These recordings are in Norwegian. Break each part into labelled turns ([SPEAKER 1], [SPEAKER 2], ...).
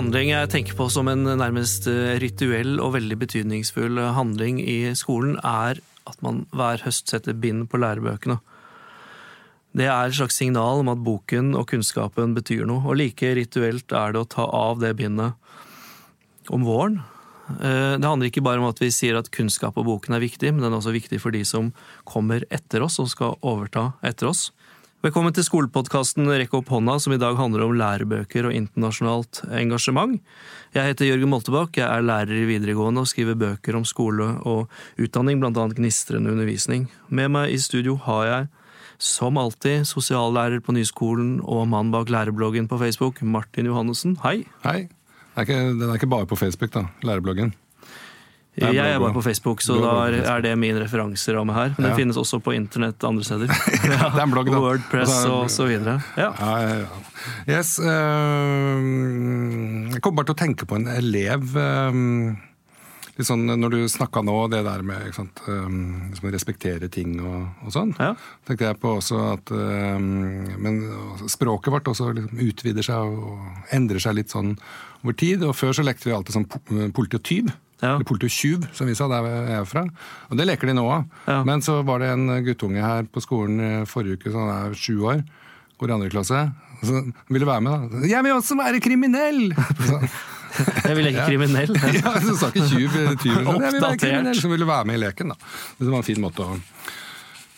[SPEAKER 1] handling jeg tenker på som en nærmest eh, rituell og veldig betydningsfull handling i skolen, er at man hver høst setter bind på lærebøkene. Det er et slags signal om at boken og kunnskapen betyr noe, og like rituelt er det å ta av det bindet om våren. Eh, Det handler ikke bare om at vi sier at kunnskap og boken er viktig, men den er også viktig for de som kommer etter oss og skal overta etter oss. Velkommen til skolepodkasten Rekk opp hånda, som i dag handler om lærebøker og internasjonalt engasjement. Jeg heter Jørgen Moltebakk, jeg er lærer i videregående og skriver bøker om skole og utdanning, annet gnistrende undervisning. Med meg i studio har jeg, som alltid, sosiallærer på Nyskolen og mann bak lærebloggen på Facebook, Martin Johannessen. Hei!
[SPEAKER 2] Hei. Er den er ikke bare på Facebook, da, lærebloggen.
[SPEAKER 1] Jeg er bare på Facebook, så da er, det min referanseramme her. Men den finnes også på internett andre steder.
[SPEAKER 2] det er en blogg, da.
[SPEAKER 1] Wordpress
[SPEAKER 2] Og så det-
[SPEAKER 1] og så videre. Ja.
[SPEAKER 2] Yes. eh, jeg kom bare til å tenke på en elev eh, litt sånn, Når du snakka nå, det der med sant, um, liksom respektere ting og, og sånn,
[SPEAKER 1] Ja.
[SPEAKER 2] tenkte jeg på også at um, Men språket vårt også liksom utvider seg og endrer seg litt sånn over tid. Og før så lekte vi alltid sånn politi og tyv.
[SPEAKER 1] Ja.
[SPEAKER 2] Eller politi som vi sa der jeg er fra. Og det leker de nå òg.
[SPEAKER 1] Ja.
[SPEAKER 2] Men så var det en guttunge her på skolen eh, forrige uke, så han er sju år, går i andre klasse. Så ville være med, da. 'Jeg vil også være kriminell!' Så,
[SPEAKER 1] Jeg vil ikke kriminell.
[SPEAKER 2] ja, så sa ikke tjuv, tyv. sånn. 'Jeg vil være kriminell!' Så ville være med i leken, da. Det var en fin måte å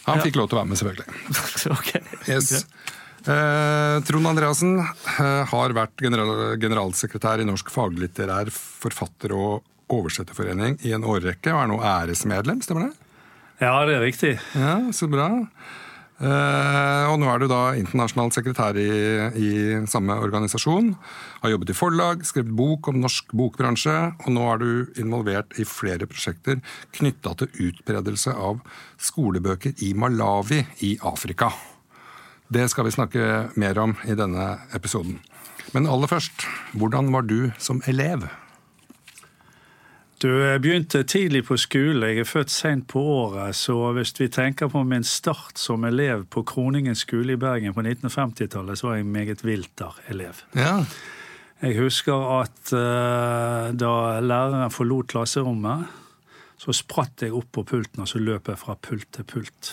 [SPEAKER 2] Han
[SPEAKER 1] Ja.
[SPEAKER 2] fikk lov til å være med, selvfølgelig.
[SPEAKER 1] okay.
[SPEAKER 2] Yes. Eh, Trond Andreassen eh, har vært general, generalsekretær i Norsk faglitterær forfatter- og oversetterforening i en årrekke, og er nå æresmedlem, stemmer det?
[SPEAKER 3] Ja, det er riktig.
[SPEAKER 2] Ja, så bra. Uh, og nå er du da internasjonal sekretær i, i samme organisasjon. Har jobbet i forlag, skrevet bok om norsk bokbransje, og nå er du involvert i flere prosjekter knytta til utbredelse av skolebøker i Malawi i Afrika. Det skal vi snakke mer om i denne episoden. Men aller først, hvordan var du som elev?
[SPEAKER 3] Du begynte tidlig på skole. Jeg er født seint på året, så hvis vi tenker på min start som elev på Kroningen skole i Bergen på 1950-tallet, så var jeg meget vilter-elev.
[SPEAKER 2] Ja,
[SPEAKER 3] Jeg husker at uh, da læreren forlot klasserommet, så spratt jeg opp på pulten, og så løp jeg fra pult til pult.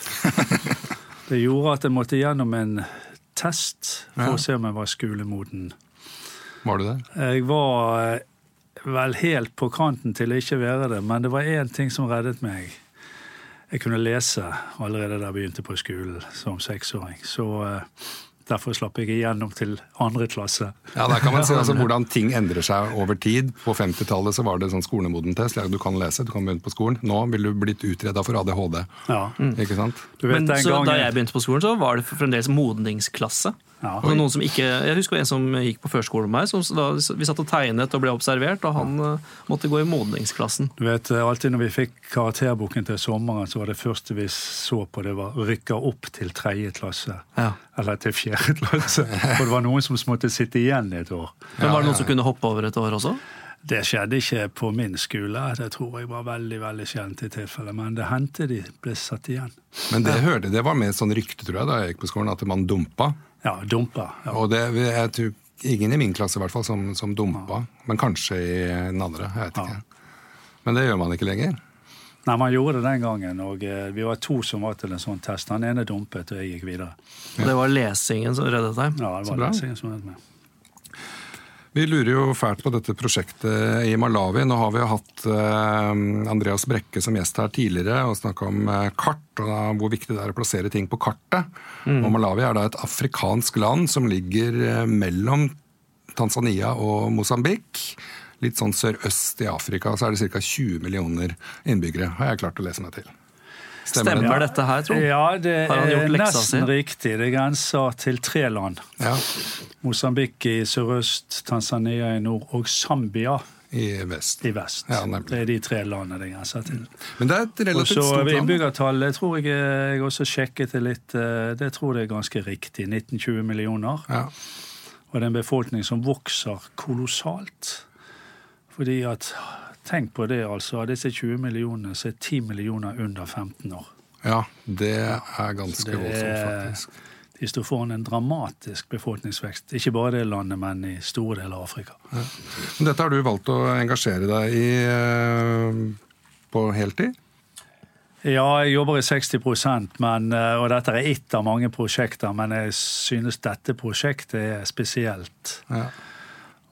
[SPEAKER 3] Det gjorde at jeg måtte gjennom en test for
[SPEAKER 2] Ja.
[SPEAKER 3] å se om jeg var skolemoden.
[SPEAKER 2] var du det?
[SPEAKER 3] Jeg var eh, vel helt på kanten til å ikke være det, men det var én ting som reddet meg. Jeg kunne lese allerede da jeg begynte på skolen som seksåring. Så eh, derfor slapp jeg igjennom til andre klasse.
[SPEAKER 2] Ja, der kan man se altså, hvordan ting endrer seg over tid. På 50-tallet så var det sånn skolemodentest. Ja, du kan lese, du kan begynne på skolen. Nå ville du blitt utreda for ADHD.
[SPEAKER 3] Ja.
[SPEAKER 2] Ikke sant?
[SPEAKER 3] Du vet,
[SPEAKER 1] Men så
[SPEAKER 3] gangen,
[SPEAKER 1] Da jeg begynte på skolen, så var det fremdeles modningsklasse.
[SPEAKER 3] Ja.
[SPEAKER 1] Og noen som ikke, jeg husker en som gikk på førskole med meg. Som da, vi satt og tegnet og ble observert, og han eh, måtte gå i modningsklassen.
[SPEAKER 3] Du vet, Alltid når vi fikk karakterboken til sommeren, så var det første vi så på, det var rykka opp til tredje klasse'.
[SPEAKER 1] Ja.
[SPEAKER 3] Eller til fjerde klasse. For det var noen som måtte sitte igjen et år.
[SPEAKER 1] Men Var det noen som kunne hoppe over et år også?
[SPEAKER 3] Det skjedde ikke på min skole. Det tror jeg var veldig veldig sjeldent i tilfelle. Men det hendte de ble satt igjen.
[SPEAKER 2] Men det hørte, det var mer sånn rykte, tror jeg, da jeg gikk på skolen, at man dumpa.
[SPEAKER 3] Ja, dumpa. Ja.
[SPEAKER 2] Og det, jeg tror ingen i min klasse i hvert fall som, som dumpa. Men kanskje i den andre. Jeg vet
[SPEAKER 3] Ja.
[SPEAKER 2] ikke. Men det gjør man ikke lenger.
[SPEAKER 3] Nei, man gjorde det den gangen, og eh, vi var to som var til en sånn test. Han ene dumpet, og jeg gikk videre.
[SPEAKER 1] Og det var lesingen som reddet deg.
[SPEAKER 3] Ja, det var lesingen som reddet med.
[SPEAKER 2] Vi lurer jo fælt på dette prosjektet i Malawi. Nå har vi jo hatt eh, Andreas Brekke som gjest her tidligere og snakka om eh, kart og hvor viktig det er å plassere ting på kartet. Og Malawi er da et afrikansk land som ligger eh, mellom Tanzania og Mosambik. Litt sånn sørøst i Afrika, så er det ca. 20 millioner innbyggere, har jeg klart å lese meg til.
[SPEAKER 1] Stemmer
[SPEAKER 2] det?
[SPEAKER 1] dette her, Trond?
[SPEAKER 3] Ja, det er nesten riktig. Det grenser til tre land.
[SPEAKER 2] Ja,
[SPEAKER 3] Mosambik i sørøst, Tanzania i nord og Zambia
[SPEAKER 2] i vest.
[SPEAKER 3] i vest.
[SPEAKER 2] Ja,
[SPEAKER 3] det er de tre landene det grenser til.
[SPEAKER 2] Men det er et relativt
[SPEAKER 3] så
[SPEAKER 2] stort land.
[SPEAKER 3] innbyggertallet tror jeg jeg også sjekket det litt. eh, Det tror jeg er ganske riktig. 1920 millioner.
[SPEAKER 2] Ja.
[SPEAKER 3] Og det er en befolkning som vokser kolossalt. Fordi at Tenk på det, altså. Av disse 20 millionene så er 10 millioner under 15 år.
[SPEAKER 2] ja, det er ganske voldsomt, faktisk.
[SPEAKER 3] De står foran en dramatisk befolkningsvekst. Ikke bare i det landet, men i store deler av Afrika. Ja.
[SPEAKER 2] Dette har du valgt å engasjere deg i eh, på heltid?
[SPEAKER 3] Ja, jeg jobber i 60% men, eh, og dette er ett av mange prosjekter. Men jeg synes dette prosjektet er spesielt. Ja.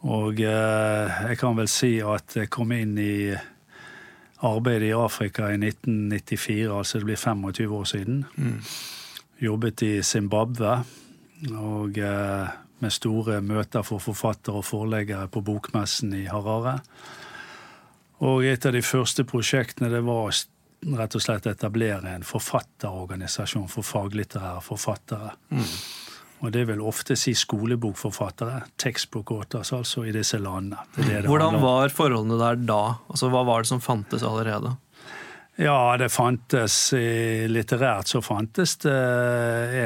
[SPEAKER 3] Og eh, jeg kan vel si at jeg kom inn i arbeidet i Afrika i 1994, altså det blir 25 år siden. Mm. Jobbet i Zimbabwe og eh, med store møter for forfattere og forleggere på bokmessen i Harare. Og et av de første prosjektene det var rett og slett å etablere en forfatterorganisasjon for faglitterære forfattere. Mm. Og det vil ofte si skolebokforfattere. Textbook authors, altså, i disse landene. Det det
[SPEAKER 1] Hvordan var forholdene der da? Altså, Hva var det som fantes allerede?
[SPEAKER 3] Ja, det fantes Litterært så fantes det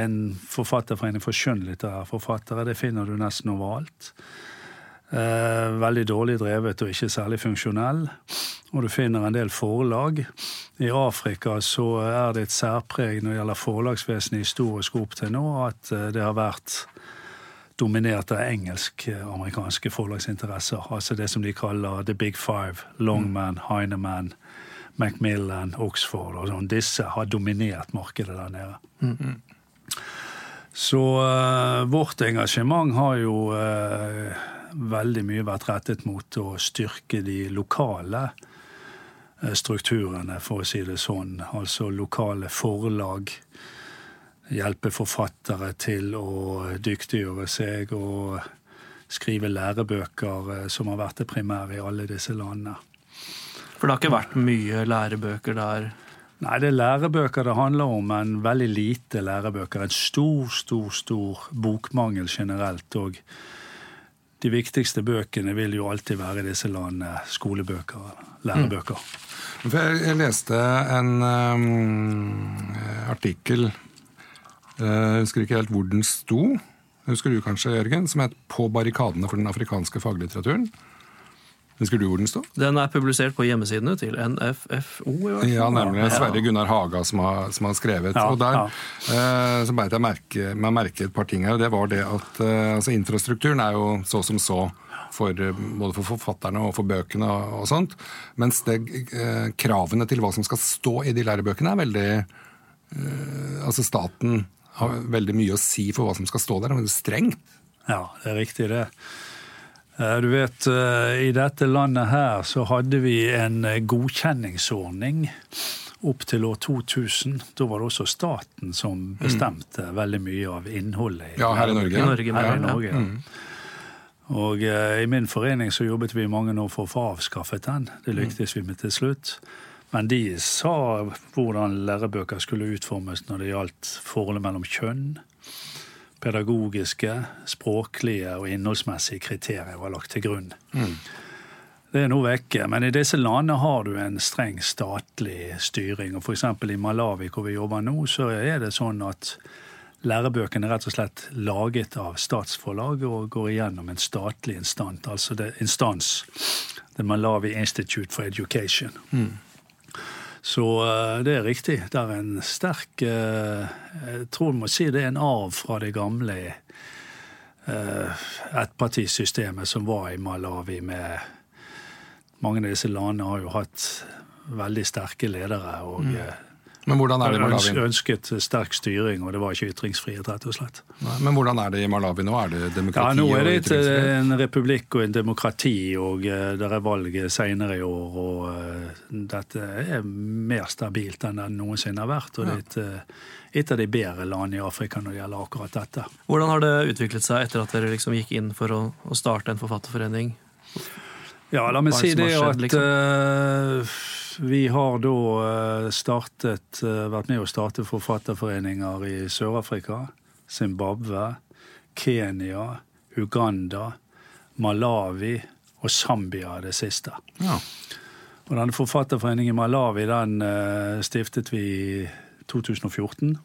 [SPEAKER 3] en forfatterforening for skjønnlitterære forfattere. Det finner du nesten overalt. Eh, veldig dårlig drevet og ikke særlig funksjonell. Og du finner en del forlag. I Afrika så er det et særpreg når det gjelder forlagsvesenet historisk opp til nå, at eh, det har vært dominert av engelsk-amerikanske forlagsinteresser. Altså det som de kaller the big five. Longman, Heineman, Macmillan, Oxford og sånn. Disse har dominert markedet der nede. Mm. Så uh, vårt engasjement har jo uh, veldig mye vært rettet mot å styrke de lokale uh, strukturene, for å si det sånn. Altså lokale forlag. Hjelpe forfattere til å dyktiggjøre seg og skrive lærebøker, som har vært det primære i alle disse landene.
[SPEAKER 1] For det har ikke vært mye lærebøker der?
[SPEAKER 3] Nei, det er lærebøker det handler om, men veldig lite lærebøker. En stor, stor, stor bokmangel generelt. Og de viktigste bøkene vil jo alltid være i disse landene skolebøker, lærebøker.
[SPEAKER 2] Mm. Jeg leste en um, artikkel, eh, jeg husker ikke helt hvor den sto, husker du kanskje, Jørgen, som het 'På barrikadene for den afrikanske faglitteraturen'. Husker du hvor den står?
[SPEAKER 1] Den er publisert på hjemmesidene til NFFO.
[SPEAKER 2] i Ja, nemlig. Sverre Gunnar Haga som har, som har skrevet. Ja, og der ja. eh, så beit jeg merke, meg merke et par ting her. og Det var det at eh, altså, infrastrukturen er jo så som så. For, eh, både for forfatterne og for bøkene og, og sånt. Mens det, eh, kravene til hva som skal stå i de lærebøkene, er veldig eh, Altså staten har veldig mye å si for hva som skal stå der. Men Det er strengt.
[SPEAKER 3] Ja, det er riktig det. Eh, du vet, eh, I dette landet her så hadde vi en eh, godkjenningsordning opp til år 2000. Da var det også staten som mm. bestemte mm. veldig mye av innholdet.
[SPEAKER 2] I, ja, her i Norge.
[SPEAKER 3] I Norge, her i Norge. Ja. Mm. Og I min forening så jobbet vi mange år for å få avskaffet den. Det lyktes vi med til slutt. Men de sa hvordan lærebøker skulle utformes når det gjaldt forholdet mellom kjønn, pedagogiske, språklige og innholdsmessige kriterier var lagt til grunn. Mm. Det er nå vekke, men i disse landene har du en streng statlig styring. og F.eks. i Malawi, hvor vi jobber nå, så er det sånn at lærebøkene er rett og slett laget av statsforlag og går igjennom en statlig instant, altså det instans. The Malawi Institute for Education. Mm. Så eh, det er riktig. Det er en sterk eh, Jeg tror vi må si det er en arv fra det gamle eh, ettpartisystemet som var i Malawi med Mange av disse landene har jo hatt veldig sterke ledere. og mm.
[SPEAKER 2] Men hvordan er det i Malawi?
[SPEAKER 3] Ønsket sterk styring, og det var ikke ytringsfrihet, rett og slett.
[SPEAKER 2] Nei, men hvordan er det i Malawi nå? Er det demokrati?
[SPEAKER 3] Ja, Nå er det et, en republikk og en demokrati, og uh, det er valg senere i år. Og uh, dette er mer stabilt enn det noensinne har vært. Og det er et, uh, et av de bedre landene i Afrika når det gjelder akkurat dette.
[SPEAKER 1] Hvordan har det utviklet seg etter at dere liksom gikk inn for å, å starte en forfatterforening?
[SPEAKER 3] Ja, la meg si det at liksom? Vi har da eh, startet, eh, vært med å starte forfatterforeninger i Sør-Afrika, Zimbabwe, Kenya, Uganda, Malawi og Zambia det siste. Ja. Og denne Forfatterforeningen i Malawi den eh, stiftet vi i 2014.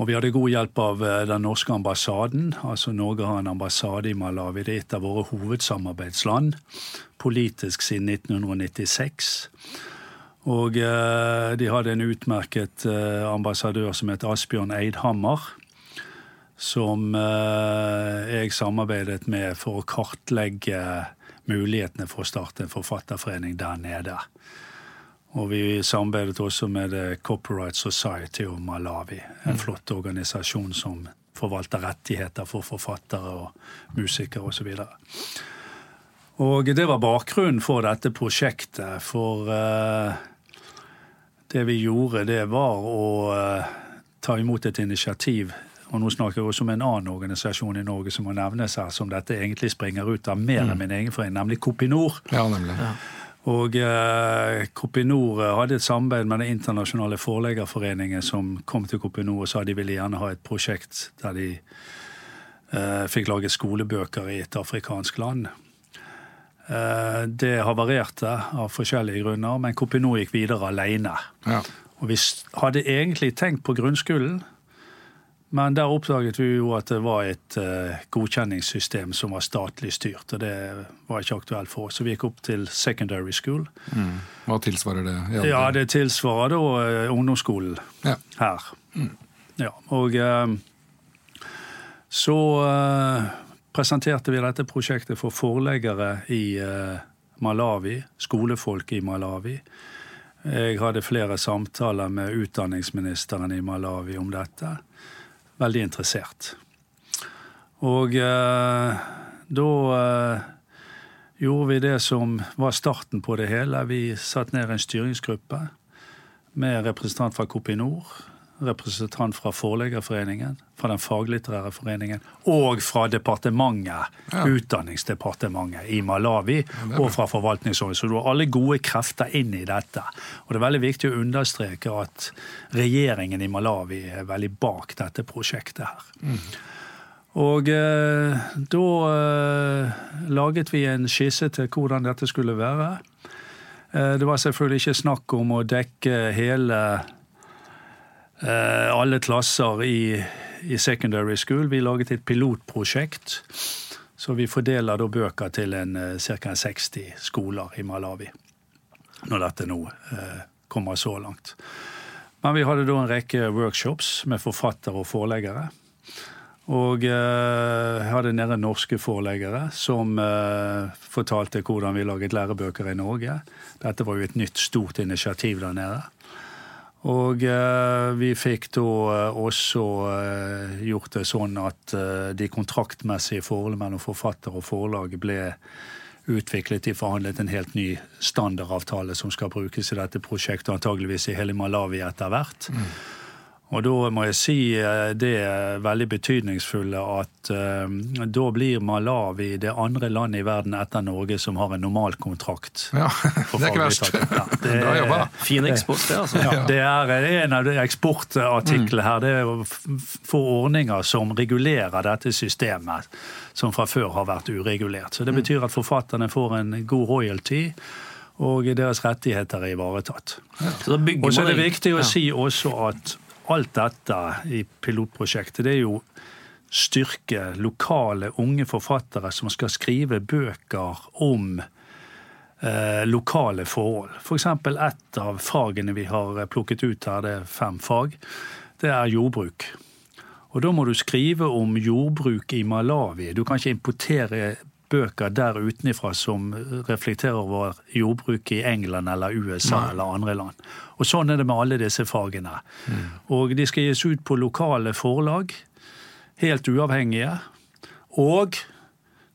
[SPEAKER 3] Og vi hadde god hjelp av eh, den norske ambassaden. Altså Norge har en ambassade i Malawi. Det er et av våre hovedsamarbeidsland. Politisk siden 1996. Og eh, de hadde en utmerket eh, ambassadør som het Asbjørn Eidhammer. Som jeg samarbeidet med for å kartlegge mulighetene for å starte en forfatterforening der nede. Og vi samarbeidet også med The Copyright Society of Malawi. En mm. flott organisasjon som forvalter rettigheter for forfattere og musikere osv. Og det var bakgrunnen for dette prosjektet. For uh, det vi gjorde, det var å uh, ta imot et initiativ. Og nå snakker jeg også om en annen organisasjon i Norge som må nevnes her, som dette egentlig springer ut av mer mm. enn min egen forening, nemlig Kopinor.
[SPEAKER 2] Ja, nemlig. Ja.
[SPEAKER 3] Og eh, Kopinor hadde et samarbeid med den internasjonale forleggerforeningen som kom til Kopinor og sa de ville gjerne ha et prosjekt der de eh, fikk laget skolebøker i et afrikansk land. Eh, det havarerte av forskjellige grunner, men Kopinor gikk videre alene. Ja. Og vi hadde egentlig tenkt på grunnskolen men der oppdaget vi jo at det var et uh, godkjenningssystem som var statlig styrt, og det var ikke aktuelt for oss. Så vi gikk opp til secondary school.
[SPEAKER 2] Mm. Hva tilsvarer det?
[SPEAKER 3] Ja, Det tilsvarer da uh, ungdomsskolen ja. her. Mm. Ja, og uh, så presenterte vi dette prosjektet for forleggere i Malawi, skolefolk i Malawi. Jeg hadde flere samtaler med utdanningsministeren i Malawi om dette veldig interessert. Og eh, da eh, gjorde vi det som var starten på det hele. Vi satte ned en styringsgruppe med representant fra Kopinor, representant fra Forleggerforeningen, fra Den faglitterære foreningen og fra departementet, ja. Utdanningsdepartementet i Malawi, ja, og fra forvaltningsorganisasjonen. Så du har alle gode krefter inn i dette. Og det er veldig viktig å understreke at regjeringen i Malawi er veldig bak dette prosjektet her. Mm. Og eh, da eh, laget vi en skisse til hvordan dette skulle være. Eh, det var selvfølgelig ikke snakk om å dekke hele alle klasser i, i, secondary school. Vi laget et pilotprosjekt. Så vi fordeler da bøker til en ca. 60 skoler i Malawi. Når dette nå eh, kommer så langt. Men vi hadde da en rekke workshops med forfattere og forleggere. Og eh, hadde nede norske forleggere som eh, fortalte hvordan vi laget lærebøker i Norge. Dette var jo et nytt, stort initiativ der nede. Og eh, vi fikk da eh, også eh, gjort det sånn at de kontraktmessige forholdene mellom forfatter og forlag ble utviklet. De forhandlet en helt ny standardavtale som skal brukes i dette prosjektet, antageligvis i hele Malawi etter hvert. Mm. Og da må jeg si eh, det er veldig betydningsfulle at uh, da blir Malawi det andre landet i verden etter Norge som har en normalkontrakt.
[SPEAKER 2] Ja, det er ikke verst. Ja, det er, Bra jobba.
[SPEAKER 1] Fin eksport, det, altså.
[SPEAKER 3] Ja, det er en av eksportartiklene her. Det er å få ordninger som regulerer dette systemet, som fra før har vært uregulert. Så det mm. betyr at forfatterne får en god royalty og deres rettigheter er ivaretatt. Ja. Og så er det viktig å si også at alt dette i pilotprosjektet, det er jo styrke lokale unge forfattere som skal skrive bøker om eh, lokale forhold. F.eks. For et av fagene vi har plukket ut her, det er fem fag, det er jordbruk. Og da må du skrive om jordbruk i Malawi. Du kan ikke importere bøker der utenifra som reflekterer over jordbruket i England eller USA Nei. eller andre land. Og Sånn er det med alle disse fagene. Mm. Og de skal gis ut på lokale forlag, helt uavhengige. Og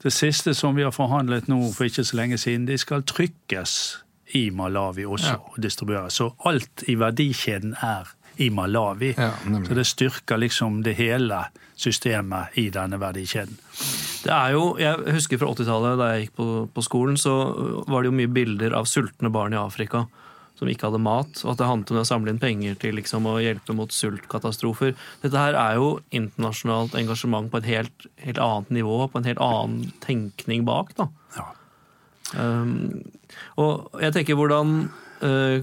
[SPEAKER 3] det siste som vi har forhandlet nå for ikke så lenge siden, de skal trykkes i Malawi også ja. og distribueres. Så alt i verdikjeden er i Malawi. Ja, så det styrker liksom det hele systemet i denne verdikjeden.
[SPEAKER 1] Det er jo, Jeg husker fra 80-tallet, da jeg gikk på, på, skolen, så var det jo mye bilder av sultne barn i Afrika som ikke hadde mat, og at det handlet om å samle inn penger til liksom, å hjelpe mot sultkatastrofer. Dette her er jo internasjonalt engasjement på et helt, helt annet nivå, på en helt annen tenkning bak. da. Ja. Um, og jeg tenker hvordan uh,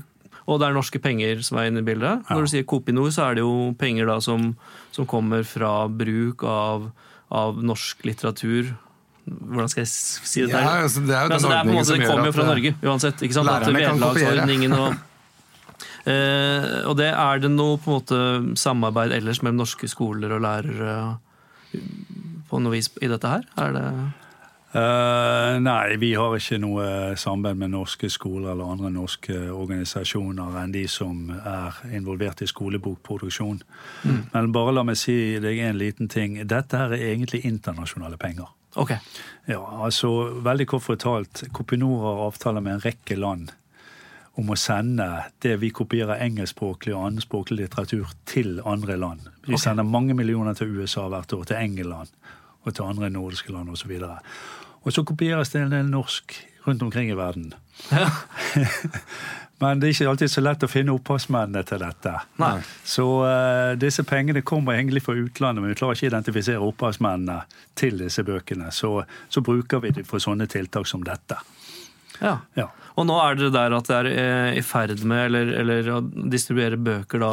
[SPEAKER 1] og det er norske penger som er inne i bildet. Ja. Når du sier Kopinor, så er det jo penger da som, som kommer fra bruk av, av, norsk litteratur. Hvordan skal jeg si det?
[SPEAKER 2] Ja, altså, det er
[SPEAKER 1] altså, det, er på en måte, det kommer jo fra Norge uansett. ikke sant?
[SPEAKER 2] Lærerne kopiere.
[SPEAKER 1] Og, uh, og det er det noe på en måte samarbeid ellers mellom norske skoler og lærere på noe vis i dette her? Er det
[SPEAKER 3] Eh, nei, vi har ikke noe samband med norske skoler eller andre norske organisasjoner enn de som er involvert i skolebokproduksjon. Men bare la meg si deg en liten ting. Dette her er egentlig internasjonale penger.
[SPEAKER 1] Ok.
[SPEAKER 3] Ja, altså Veldig kort fortalt, Kopinor har avtaler med en rekke land om å sende det vi kopierer engelskspråklig og annenspråklig litteratur til andre land. Vi
[SPEAKER 1] okay.
[SPEAKER 3] sender mange millioner til USA hvert år, til England og til andre nordiske land osv. Og, og så kopieres det en del norsk rundt omkring i verden. Men det er ikke alltid så lett å finne opphavsmennene til dette.
[SPEAKER 1] Nei.
[SPEAKER 3] Så uh, disse pengene kommer egentlig fra utlandet, men vi klarer ikke å identifisere opphavsmennene til disse bøkene. Så, så bruker vi det for sånne tiltak som dette.
[SPEAKER 1] Ja.
[SPEAKER 3] Ja.
[SPEAKER 1] Og nå er dere der at dere er eh, i ferd med eller, eller å distribuere bøker da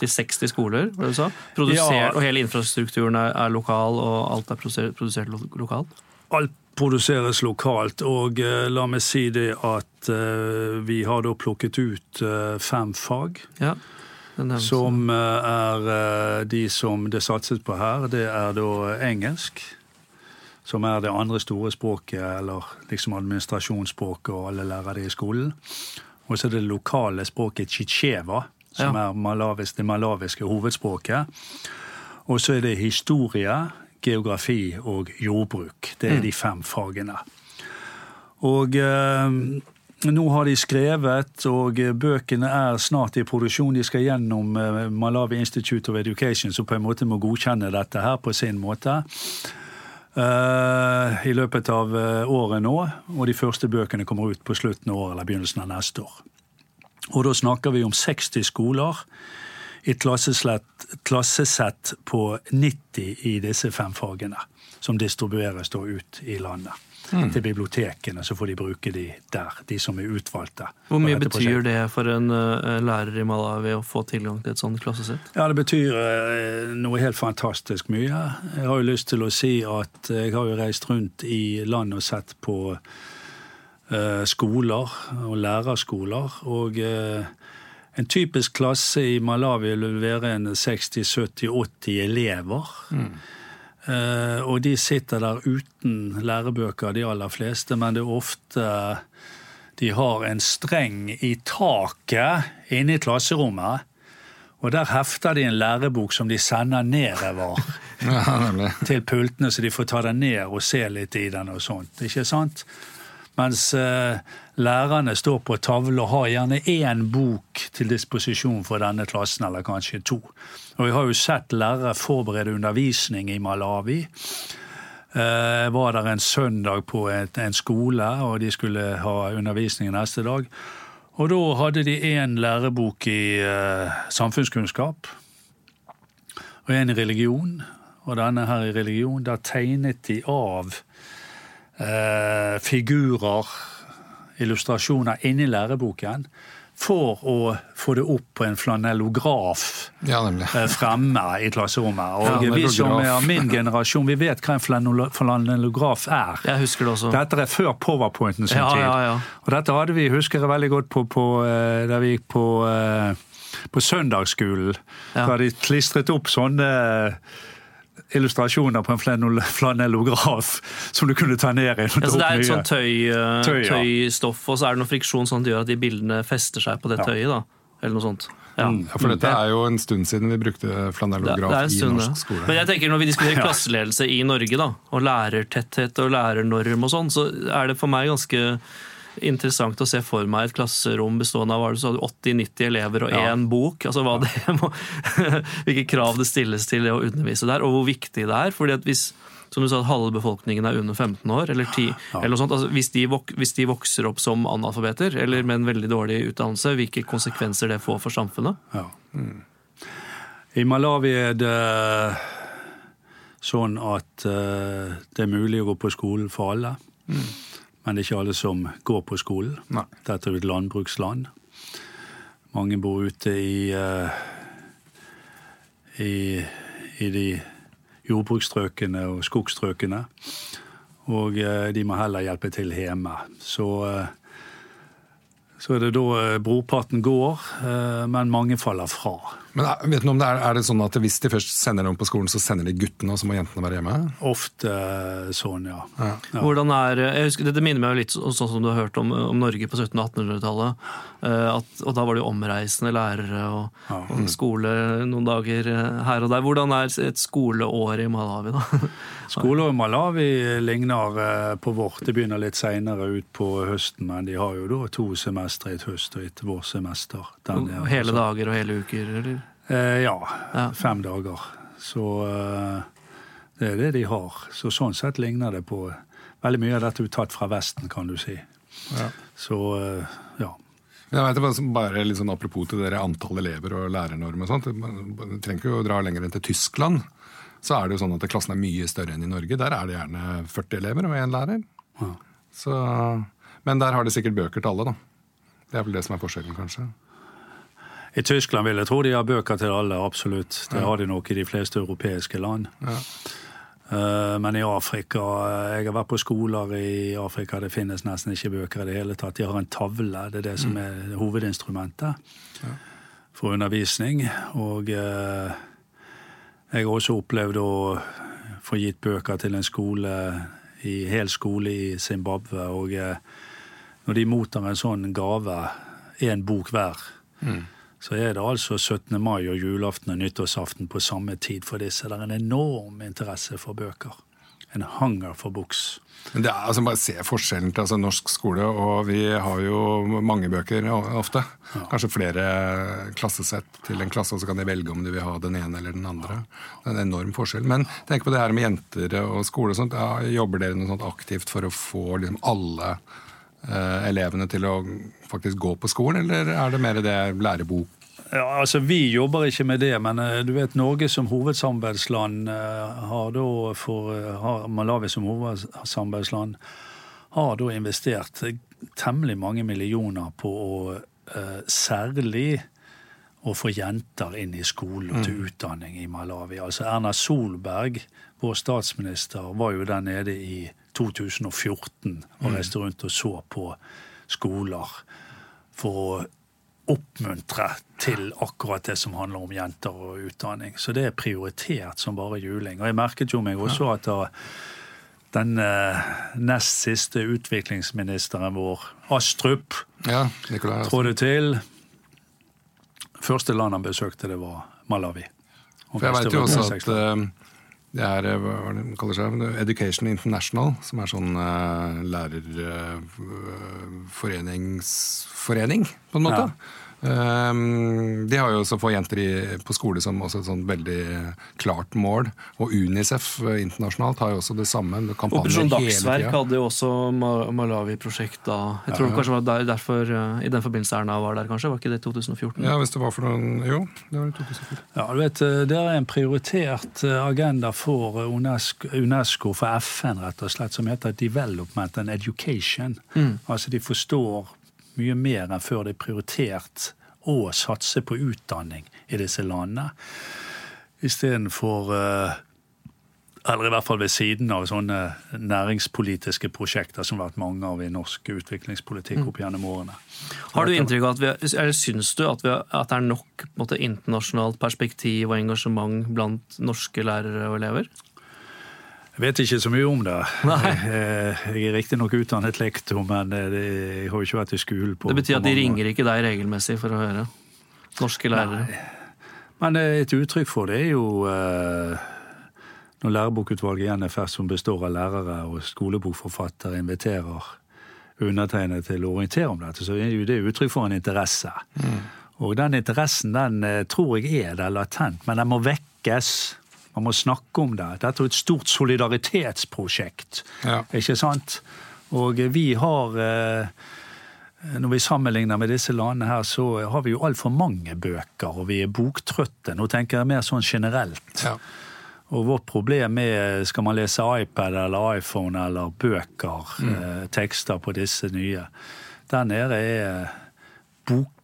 [SPEAKER 1] til 60 skoler, var det du sa? Produsert,
[SPEAKER 3] Ja.
[SPEAKER 1] Og hele infrastrukturen er, er lokal, og alt er produsert, produsert lo- lokalt?
[SPEAKER 3] Alt produseres lokalt, og eh, la meg si det at eh, vi har da plukket ut eh, fem fag.
[SPEAKER 1] Ja.
[SPEAKER 3] Som er de som det satses på her. Det er da engelsk, som er det andre store språket, eller liksom administrasjonsspråket, og alle lærer det i skolen. Og så er det lokale språket chicheva, som
[SPEAKER 1] Ja.
[SPEAKER 3] er det malawiske hovedspråket. Og så er det historie, geografi og jordbruk. Det er de fem fagene. Og eh, nå har de skrevet, og eh, bøkene er snart i produksjon. De skal gjennom eh, Malawi Institute of Education, som på en måte må godkjenne dette her på sin måte. Uh, I løpet av året nå, og de første bøkene kommer ut på slutten av året eller begynnelsen av neste år. Og da snakker vi om 60 skoler et klassesett på 90 i disse fem fagene, som distribueres da ut i landet. Til bibliotekene, så får de bruke de der, de som er utvalgte.
[SPEAKER 1] Hvor mye betyr
[SPEAKER 3] prosjektet.
[SPEAKER 1] det for en uh, lærer i Malawi å få tilgang til et sånt klassesett?
[SPEAKER 3] Ja, det betyr uh, noe helt fantastisk mye. Jeg har jo lyst til å si at jeg har jo reist rundt i landet og sett på uh, skoler og lærerskoler. Og eh, en typisk klasse i Malawi vil være en 60-70-80 elever. Eh, og de sitter der uten lærebøker, de aller fleste, men det er ofte de har en streng i taket inne i klasserommet. Og der hefter de en lærebok som de sender nedover
[SPEAKER 2] Ja,
[SPEAKER 3] til pultene, så de får ta den ned og se litt i den og sånt. Ikke sant? Mens eh, lærerne står på tavle og har gjerne én bok til disposisjon for denne klassen, eller kanskje to. Og vi har jo sett lærere forberede undervisning i Malawi. Eh, Jeg var der en søndag på en skole, og de skulle ha undervisning neste dag. Og da hadde de én lærebok i eh, samfunnskunnskap og en i religion. Og denne her i religion, der tegnet de av eh, figurer, illustrasjoner, inni læreboken for å få det opp på en flanellograf
[SPEAKER 2] Ja,
[SPEAKER 3] eh, fremme i klasserommet. Og
[SPEAKER 2] Ja,
[SPEAKER 3] vi som er av min generasjon, vi vet hva en flanell- flanellograf er.
[SPEAKER 1] Jeg husker det også.
[SPEAKER 3] Dette er før powerpointen sin
[SPEAKER 1] Ja,
[SPEAKER 3] tid.
[SPEAKER 1] ja, ja.
[SPEAKER 3] Og dette hadde vi, husker jeg veldig godt, på, på, eh, da vi gikk på, eh, på søndagsskolen.
[SPEAKER 1] Ja.
[SPEAKER 3] Da de klistret opp sånne illustrasjoner på en flanellograf som du kunne ta ned i.
[SPEAKER 1] Ja, så det er et sånt tøy, eh,
[SPEAKER 3] Tøy, ja.
[SPEAKER 1] tøystoff, og så er det noe friksjon sånn at det gjør at de bildene fester seg på det tøyet. da. Eller noe sånt. Ja.
[SPEAKER 3] Mm.
[SPEAKER 2] Ja, for dette er jo en stund siden vi brukte flanellograf
[SPEAKER 1] er en
[SPEAKER 2] i norsk
[SPEAKER 1] det.
[SPEAKER 2] skole.
[SPEAKER 1] Men jeg tenker når vi diskuterer
[SPEAKER 3] Ja.
[SPEAKER 1] klasseledelse i Norge, da, og lærertetthet og lærernorm og sånn, så er det for meg ganske interessant å se for meg et klasserom bestående av hva du sa, 80-90 elever og
[SPEAKER 3] Ja.
[SPEAKER 1] bok. altså hva det må, Hvilke krav det stilles til det å undervise der, og hvor viktig det er. fordi at hvis som du sa, at halve befolkningen er under 15 år, eller 10,
[SPEAKER 3] Ja.
[SPEAKER 1] eller noe sånt. Altså, hvis, de vok hvis de vokser opp som analfabeter, eller med en veldig dårlig utdannelse, hvilke konsekvenser det får for samfunnet?
[SPEAKER 3] Ja. I Malawi er det sånn at uh, det er mulig å gå på skolen for alle. Men det er ikke alle som går på skolen.
[SPEAKER 2] Nei.
[SPEAKER 3] Dette er et landbruksland. Mange bor ute i, eh, i, i de jordbruksstrøkene og skogstrøkene. Og eh, de må heller hjelpe til hjemme. Så eh, Så er det da brorparten går, men mange faller fra.
[SPEAKER 2] Men er, vet du om det er, er det sånn at Hvis de først sender noen på skolen, så sender de guttene, og så må jentene være hjemme?
[SPEAKER 3] Ofte eh, sånn, ja.
[SPEAKER 2] Ja.
[SPEAKER 3] Ja.
[SPEAKER 1] Hvordan er, jeg husker, Det minner meg jo litt sånn som du har hørt om, om Norge på 1700- og 1800-tallet. Eh, Og da var det jo omreisende lærere og,
[SPEAKER 3] Ja.
[SPEAKER 1] og skole noen dager eh, her og der. Hvordan er et skoleår i Malawi, da?
[SPEAKER 3] Skoleår i Malawi ligner eh, på vårt. Det begynner litt seinere ut på høsten, men de har jo da to semestre i et høst og et vårsemester.
[SPEAKER 1] Hele dager og hele uker, eller?
[SPEAKER 3] Eh, ja,
[SPEAKER 1] Ja.
[SPEAKER 3] fem dager. Så eh, det er det de har. Så sånn sett ligner det på Veldig mye av dette er tatt fra Vesten, kan du si.
[SPEAKER 2] Ja.
[SPEAKER 3] Så eh, ja.
[SPEAKER 2] Jeg vet, bare- bare litt sånn Apropos til dere antall elever og lærernorm og sånt. Du trenger ikke å dra lenger enn til Tyskland. Så er det jo sånn at klassen er mye større enn i Norge. Der er det gjerne 40 elever og én lærer.
[SPEAKER 3] Ja.
[SPEAKER 2] Så, men der har de sikkert bøker til alle, da. Det er vel det som er forskjellen, kanskje.
[SPEAKER 3] I Tyskland vil jeg tro de har bøker til alle, absolutt. Det har de nok i de fleste europeiske land.
[SPEAKER 2] Ja.
[SPEAKER 3] Eh, Men i Afrika eh, Jeg har vært på skoler i Afrika, det finnes nesten ikke bøker i det hele tatt. De har en tavle, det er det som er hovedinstrumentet for undervisning. Og eh, jeg har også opplevd å få gitt bøker til en skole, i hel skole i Zimbabwe. Og når de mottar en sånn gave, én bok hver, så er det altså 17. mai og julaften og nyttårsaften på samme tid for disse. Det er en enorm interesse for bøker. En hanger for
[SPEAKER 2] buks. Det er, altså, bare se forskjellen til altså, norsk skole, og vi har jo mange bøker ofte. ofte. Kanskje flere klassesett til en klasse, og så kan de velge om de vil ha den ene eller den andre. Det er en enorm forskjell. Men tenk på det her med jenter og skole. og sånt. Ja, jobber dere noe sånt aktivt for å få liksom, alle elevene til å faktisk gå på skolen, eller er det mer det lærebok?
[SPEAKER 3] Ja, altså Vi jobber ikke med det, men eh, du vet Norge som hovedsamarbeidsland eh, har da for eh, har Malawi som hovedsamarbeidsland har da investert temmelig mange millioner på å eh, særlig å få jenter inn i skole og til utdanning i Malawi. Altså Erna Solberg, vår statsminister, var jo der nede i 2014 og reiste rundt og så på skoler for å oppmuntre til akkurat det som handler om jenter og utdanning. Så det er prioritert som bare juling. Og jeg merket jo meg også at da den eh, nest siste utviklingsministeren vår, Astrup,
[SPEAKER 2] Ja,
[SPEAKER 3] trådte til. Første land han besøkte, det var Malawi.
[SPEAKER 2] For jeg vet jo også at det er eh, hva de kaller seg, Education International, som er sånn uh, lærerforeningsforening, på en måte. Um, de har jo også få jenter i, på skole som også et sånt veldig klart mål. Og Unicef eh, internasjonalt har jo også det samme.
[SPEAKER 1] Operasjon Dagsverk hadde jo også Malawi-prosjekt da. Jeg tror
[SPEAKER 2] Ja.
[SPEAKER 1] kanskje det var der, derfor, eh, i den forbindelse Erna var der, kanskje? Var ikke det 2014?
[SPEAKER 2] Ja, hvis det var for noen Jo, det var i 2014.
[SPEAKER 3] Ja, du vet, eh, Det er en prioritert agenda for UNESCO, UNESCO, for FN, rett og slett, som heter Development and Education. Altså De forstår mye mer enn før det er prioritert å satse på utdanning i disse landene. Istedenfor uh, eller i hvert fall ved siden av sånne næringspolitiske prosjekter som har vært mange av i norsk utviklingspolitikk opp gjennom årene.
[SPEAKER 1] Har du inntrykk av at vi, eller Syns du at, vi, at det er nok måte, internasjonalt perspektiv og engasjement blant norske lærere og elever?
[SPEAKER 3] Jeg vet ikke så mye om det. Jeg, jeg er riktignok utdannet lektor, men jeg har jo ikke vært i skolen på
[SPEAKER 1] Det betyr at de ringer ikke deg regelmessig for å høre? Norske lærere?
[SPEAKER 3] Men eh, et uttrykk for det er jo eh, når lærebokutvalget i NFS, som består av lærere og skolebokforfattere, inviterer undertegnede til å orientere om dette, så er jo det uttrykk for en interesse. Og den interessen den eh, tror jeg er der latent, men den må vekkes. Man må snakke om det. Dette er et stort solidaritetsprosjekt.
[SPEAKER 2] Ja.
[SPEAKER 3] Ikke sant? Og vi har eh, Når vi sammenligner med disse landene her, så har vi jo altfor mange bøker, og vi er boktrøtte. Nå tenker jeg mer sånn generelt.
[SPEAKER 2] Ja.
[SPEAKER 3] Og vårt problem er skal man lese iPad eller iPhone eller bøker, eh, tekster på disse nye. Der nede er boknøden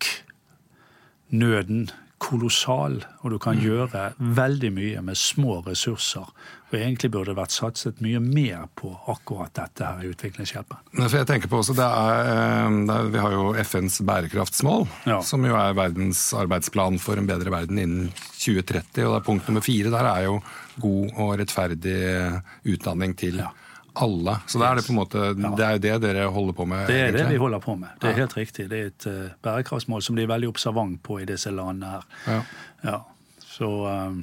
[SPEAKER 3] kolossal, og du kan gjøre veldig mye med små ressurser. Og egentlig burde det vært satset mye mer på akkurat dette her i utviklingshjelpen.
[SPEAKER 2] Jeg tenker på også, er, eh, det er, Vi har jo FNs bærekraftsmål,
[SPEAKER 3] Ja.
[SPEAKER 2] som jo er verdens arbeidsplan for en bedre verden innen 2030. og det er Punkt nummer fire der er jo god og rettferdig utdanning til
[SPEAKER 3] Ja.
[SPEAKER 2] Alle. Så da er det på en måte, det er det dere holder på med?
[SPEAKER 3] Det er det vi holder på med. Det er helt riktig. Det er et uh, bærekraftsmål som de er veldig observant på i disse landene her.
[SPEAKER 2] Ja.
[SPEAKER 3] Ja, så um,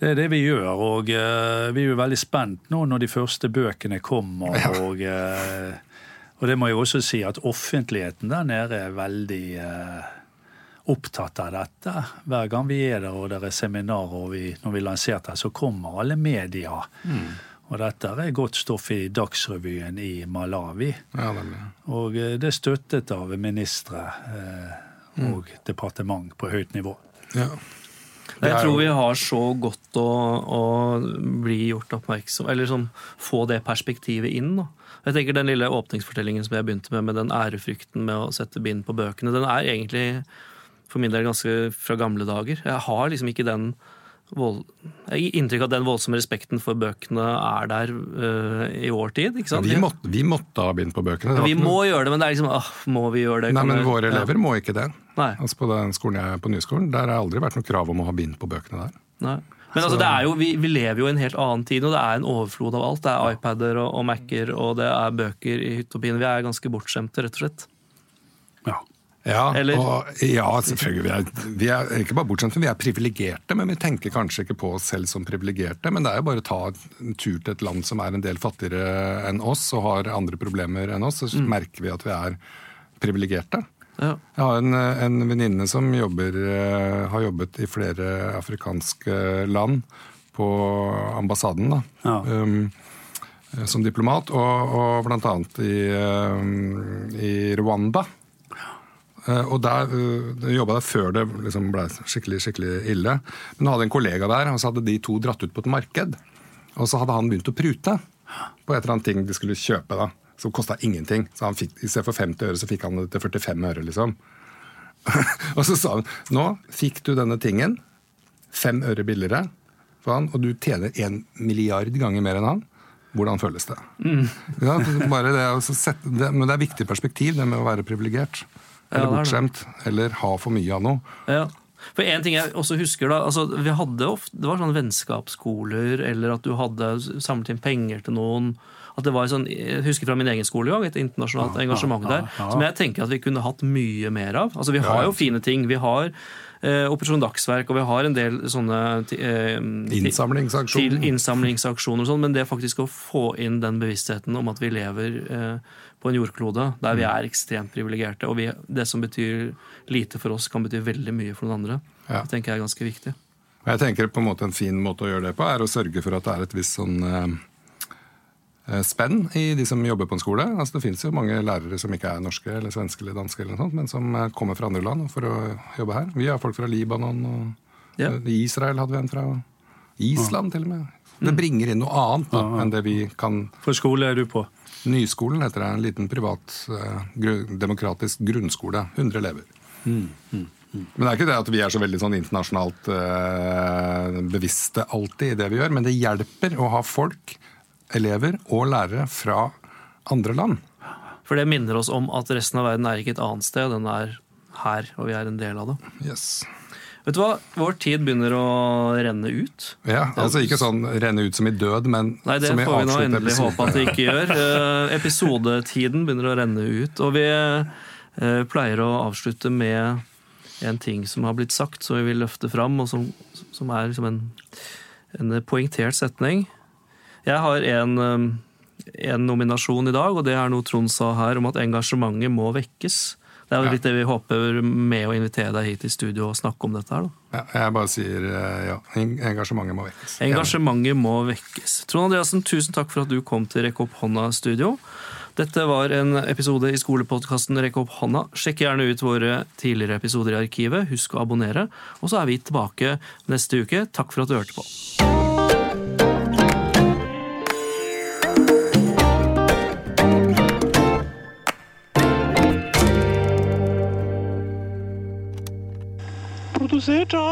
[SPEAKER 3] det er det vi gjør, og uh, vi er jo veldig spent nå når de første bøkene kommer. Og, Uh, og det må jeg også si at offentligheten der nede er veldig eh, opptatt av dette. Hver gang vi er der og det er seminarer og vi, når vi lanserte det, så kommer alle media. Og dette er godt stoff i Dagsrevyen i Malawi.
[SPEAKER 2] Ja.
[SPEAKER 3] Og eh, det er støttet av ministre eh, og departement på høyt nivå.
[SPEAKER 2] Ja.
[SPEAKER 1] Jeg tror vi har så godt å, å bli gjort oppmerksom Eller sånn, få det perspektivet inn. Da. Jeg tenker Den lille åpningsfortellingen som jeg begynte med, med den ærefrykten med å sette bind på bøkene, den er egentlig for min del ganske fra gamle dager. Jeg har liksom ikke den vold... Inntrykk av at den voldsomme respekten for bøkene er der uh, i vår tid. ikke sant?
[SPEAKER 2] Vi måtte, vi måtte ha bind på bøkene.
[SPEAKER 1] Vi
[SPEAKER 2] må noe-
[SPEAKER 1] gjøre det, men det er liksom åh, Må vi gjøre det?
[SPEAKER 2] Nei, men
[SPEAKER 1] det-
[SPEAKER 2] våre
[SPEAKER 1] Ja.
[SPEAKER 2] elever må ikke det.
[SPEAKER 1] Nei.
[SPEAKER 2] Altså På den skolen jeg er på Nyskolen, der har det aldri vært noe krav om å ha bind på bøkene der.
[SPEAKER 1] Nei. Men altså, det er jo, vi, vi lever jo i en helt annen tid, og det er en overflod av alt. Det er iPader og, og Mac-er, og det er bøker i hytt og pine. Vi er ganske bortskjemte, rett og slett.
[SPEAKER 3] Ja.
[SPEAKER 2] Ja,
[SPEAKER 1] Eller-
[SPEAKER 2] og, ja selvfølgelig. Vi er, vi er ikke bare bortskjemte, vi er privilegerte, men vi tenker kanskje ikke på oss selv som privilegerte. Men det er jo bare å ta en tur til et land som er en del fattigere enn oss og har andre problemer enn oss, så merker vi at vi er privilegerte.
[SPEAKER 1] Ja.
[SPEAKER 2] Jeg har en, en venninne som jobber, eh, har jobbet i flere afrikanske land på ambassaden da,
[SPEAKER 3] Ja.
[SPEAKER 2] um, som diplomat, og, og annet i, um, i Rwanda. Eh, Og der jobba jeg før det liksom ble skikkelig skikkelig ille. Men jeg hadde en kollega der, og så hadde de to dratt ut på et marked. Og så hadde han begynt å prute på et eller annet ting de skulle kjøpe. da, Som kosta ingenting. Så han fikk, I stedet for 50 øre, så fikk han det til 45 øre, liksom. og så sa han nå fikk du denne tingen fem øre billigere for han, og du tjener en milliard ganger mer enn han. Hvordan føles det? Ja, bare det, sette, det? Men det er viktig perspektiv, det med å være privilegert. Eller
[SPEAKER 1] er
[SPEAKER 2] bortskjemt. Eller ha for mye av noe.
[SPEAKER 1] Ja. For en ting jeg også husker da, altså vi hadde ofte, Det var sånne vennskapsskoler, eller at du hadde samlet inn penger til noen. At det var sånn, Jeg husker fra min egen skole jo, et internasjonalt engasjement der. Som jeg tenker at vi kunne hatt mye mer av. Altså Vi har jo fine ting. Vi har eh, Operasjon Dagsverk, og vi har en del sånne eh,
[SPEAKER 2] Innsamlingsaksjoner.
[SPEAKER 1] Til innsamlingsaksjoner og sånn, men det faktisk å få inn den bevisstheten om at vi lever eh, på en jordklode der vi er ekstremt privilegerte, og vi, det som betyr lite for oss, kan bety veldig mye for noen andre.
[SPEAKER 2] Ja.
[SPEAKER 1] Det tenker jeg er ganske viktig.
[SPEAKER 2] Jeg tenker på en måte En fin måte å gjøre det på er å sørge for at det er et visst sånn eh, eh, spenn i de som jobber på en skole. Altså Det finnes jo mange lærere som ikke er norske eller svenske eller danske, eller noe sånt, men som eh, kommer fra andre land for å jobbe her. Vi har folk fra Libanon og
[SPEAKER 1] Ja.
[SPEAKER 2] eh, Israel hadde vi en fra. Island til og med. Det bringer inn noe annet da, enn det vi kan
[SPEAKER 3] For skole er du på?
[SPEAKER 2] Nyskolen heter det. En liten privat eh, demokratisk grunnskole. 100 elever. Men det er ikke det at vi er så veldig sånn internasjonalt eh, bevisste alltid i det vi gjør, men det hjelper å ha folk, elever og lærere fra andre land.
[SPEAKER 1] For det minner oss om at resten av verden er ikke et annet sted, den er her, og vi er en del av det.
[SPEAKER 2] Yes.
[SPEAKER 1] Vet du hva? Vår tid begynner å renne ut.
[SPEAKER 2] Ja, altså Ikke sånn renne ut som i død, men
[SPEAKER 1] Nei, det
[SPEAKER 2] som i
[SPEAKER 1] får vi nå endelig
[SPEAKER 2] episode.
[SPEAKER 1] håpe at det ikke gjør. Eh, episodetiden begynner å renne ut, og vi eh, pleier å avslutte med en ting som har blitt sagt, som vi vil løfte fram, og som, som er liksom en, en poengtert setning. Jeg har en, eh, en nominasjon i dag, og det er noe Trond sa her om at engasjementet må vekkes. Det er jo litt det vi håper med å invitere deg hit i studio og snakke om dette her. da.
[SPEAKER 2] Ja, jeg bare sier eh, ja, engasjementet må vekkes.
[SPEAKER 1] Engasjementet må vekkes. Trond Andreassen, tusen takk for at du kom til Rekk opp hånda-studio. Dette var en episode i skolepodkasten Rekk opp hånda. Sjekk gjerne ut våre tidligere episoder i arkivet. Husk å abonnere. Og så er vi tilbake neste uke. Takk for at du hørte på. budu seča?